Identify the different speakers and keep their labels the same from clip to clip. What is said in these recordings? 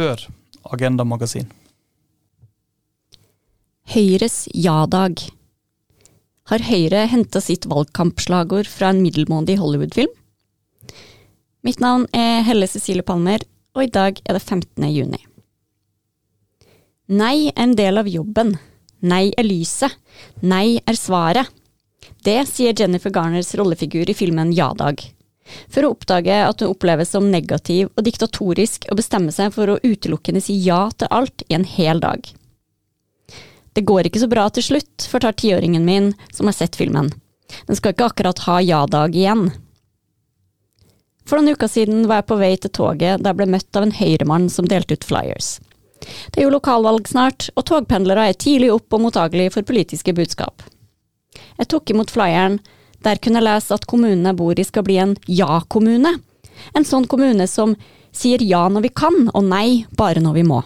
Speaker 1: Hør Agenda Magasin.
Speaker 2: Høyres ja-dag. Har Høyre henta sitt valgkampslagord fra en middelmådig Hollywood-film? Mitt navn er Helle Cecilie Palmer, og i dag er det 15. juni. Nei er en del av jobben. Nei er lyset. Nei er svaret. Det sier Jennifer Garners rollefigur i filmen Ja-dag. For å oppdage at hun oppleves som negativ og diktatorisk og bestemme seg for å utelukkende si ja til alt i en hel dag. Det går ikke så bra til slutt, fortar tiåringen min, som har sett filmen. Den skal ikke akkurat ha ja-dag igjen. For noen uker siden var jeg på vei til toget da jeg ble møtt av en høyremann som delte ut flyers. Det er jo lokalvalg snart, og togpendlere er tidlig opp og mottagelige for politiske budskap. Jeg tok imot flyeren, der kunne jeg lese at kommunen jeg bor i skal bli en ja-kommune. En sånn kommune som sier ja når vi kan, og nei bare når vi må.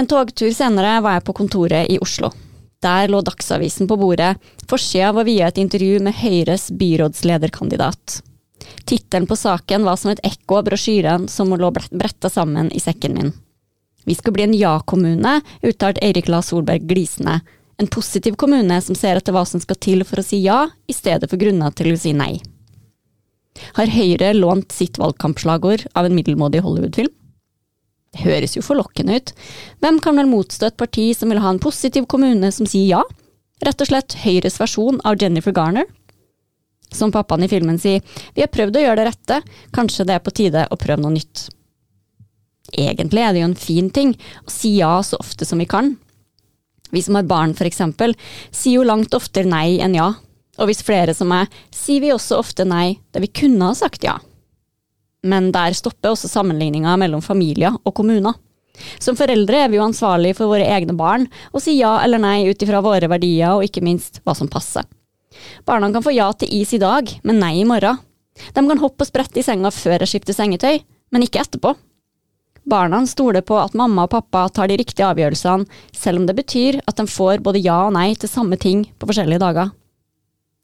Speaker 2: En togtur senere var jeg på kontoret i Oslo. Der lå Dagsavisen på bordet, forsida var via et intervju med Høyres byrådslederkandidat. Tittelen på saken var som et ekko av brosjyren som lå bretta sammen i sekken min. Vi skal bli en ja-kommune, uttalte Eirik La Solberg glisende. En positiv kommune som ser etter hva som skal til for å si ja, i stedet for grunner til å si nei. Har Høyre lånt sitt valgkampslagord av en middelmådig Hollywood-film? Det høres jo forlokkende ut. Hvem kan vel motstå et parti som vil ha en positiv kommune som sier ja? Rett og slett Høyres versjon av Jennifer Garner? Som pappaen i filmen sier, vi har prøvd å gjøre det rette, kanskje det er på tide å prøve noe nytt. Egentlig er det jo en fin ting å si ja så ofte som vi kan. Vi som har barn, eksempel, sier jo langt oftere nei enn ja, og hvis flere som meg, sier vi også ofte nei der vi kunne ha sagt ja men der stopper også sammenligninga mellom familier og kommuner. Som foreldre er vi jo ansvarlige for våre egne barn, og sier ja eller nei ut ifra våre verdier og ikke minst hva som passer. Barna kan få ja til is i dag, men nei i morgen. De kan hoppe og sprette i senga før jeg skifter sengetøy, men ikke etterpå. Barna stoler på at mamma og pappa tar de riktige avgjørelsene, selv om det betyr at de får både ja og nei til samme ting på forskjellige dager.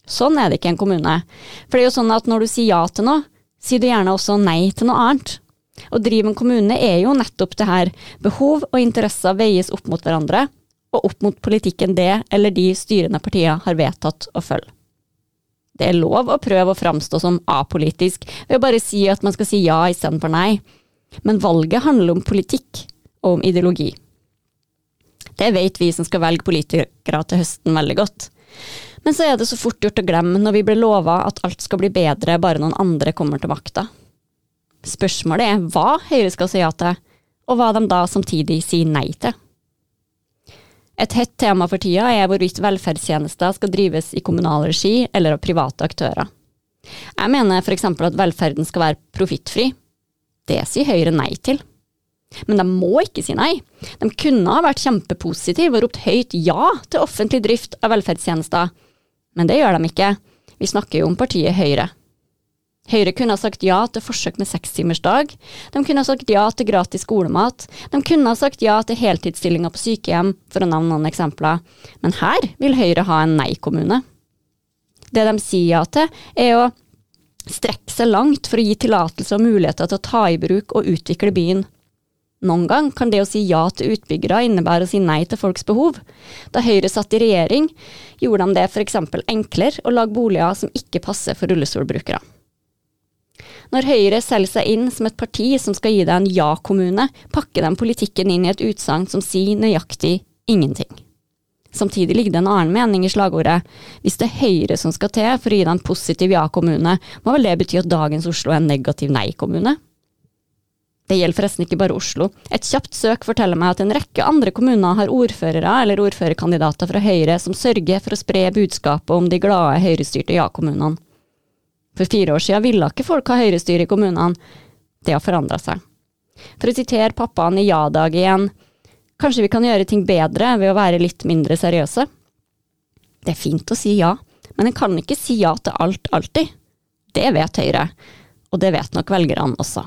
Speaker 2: Sånn er det ikke i en kommune, for det er jo sånn at når du sier ja til noe, sier du gjerne også nei til noe annet. Å drive en kommune er jo nettopp det her, behov og interesser veies opp mot hverandre, og opp mot politikken det eller de styrende partiene har vedtatt å følge. Det er lov å prøve å framstå som apolitisk ved å bare si at man skal si ja istedenfor nei, men valget handler om politikk og om ideologi. Det vet vi som skal velge politikere til høsten veldig godt. Men så er det så fort gjort å glemme når vi blir lova at alt skal bli bedre bare noen andre kommer til makta. Spørsmålet er hva Høyre skal si ja til, og hva de da samtidig sier nei til. Et hett tema for tida er hvorvidt velferdstjenester skal drives i kommunal regi eller av private aktører. Jeg mener eksempel at velferden skal være profittfri. Det sier Høyre nei til. Men de må ikke si nei. De kunne ha vært kjempepositive og ropt høyt ja til offentlig drift av velferdstjenester, men det gjør de ikke. Vi snakker jo om partiet Høyre. Høyre kunne ha sagt ja til forsøk med sekstimersdag. De kunne ha sagt ja til gratis skolemat. De kunne ha sagt ja til heltidsstillinger på sykehjem, for å nevne noen eksempler. Men her vil Høyre ha en nei-kommune. Det de sier ja til, er å strekke seg langt for å gi tillatelse og muligheter til å ta i bruk og utvikle byen. Noen gang kan det å si ja til utbyggere innebære å si nei til folks behov. Da Høyre satt i regjering, gjorde de det f.eks. enklere å lage boliger som ikke passer for rullestolbrukere. Når Høyre selger seg inn som et parti som skal gi deg en ja-kommune, pakker de politikken inn i et utsagn som sier nøyaktig ingenting. Samtidig ligger det en annen mening i slagordet. Hvis det er Høyre som skal til for å gi deg en positiv ja-kommune, må vel det bety at dagens Oslo er en negativ nei-kommune? Det gjelder forresten ikke bare Oslo. Et kjapt søk forteller meg at en rekke andre kommuner har ordførere eller ordførerkandidater fra Høyre som sørger for å spre budskapet om de glade høyrestyrte ja-kommunene. For fire år siden ville ikke folk ha høyrestyre i kommunene. Det har forandra seg. For å sitere pappaen i Ja-dag igjen, kanskje vi kan gjøre ting bedre ved å være litt mindre seriøse? Det er fint å si ja, men en kan ikke si ja til alt alltid. Det vet Høyre, og det vet nok velgerne også.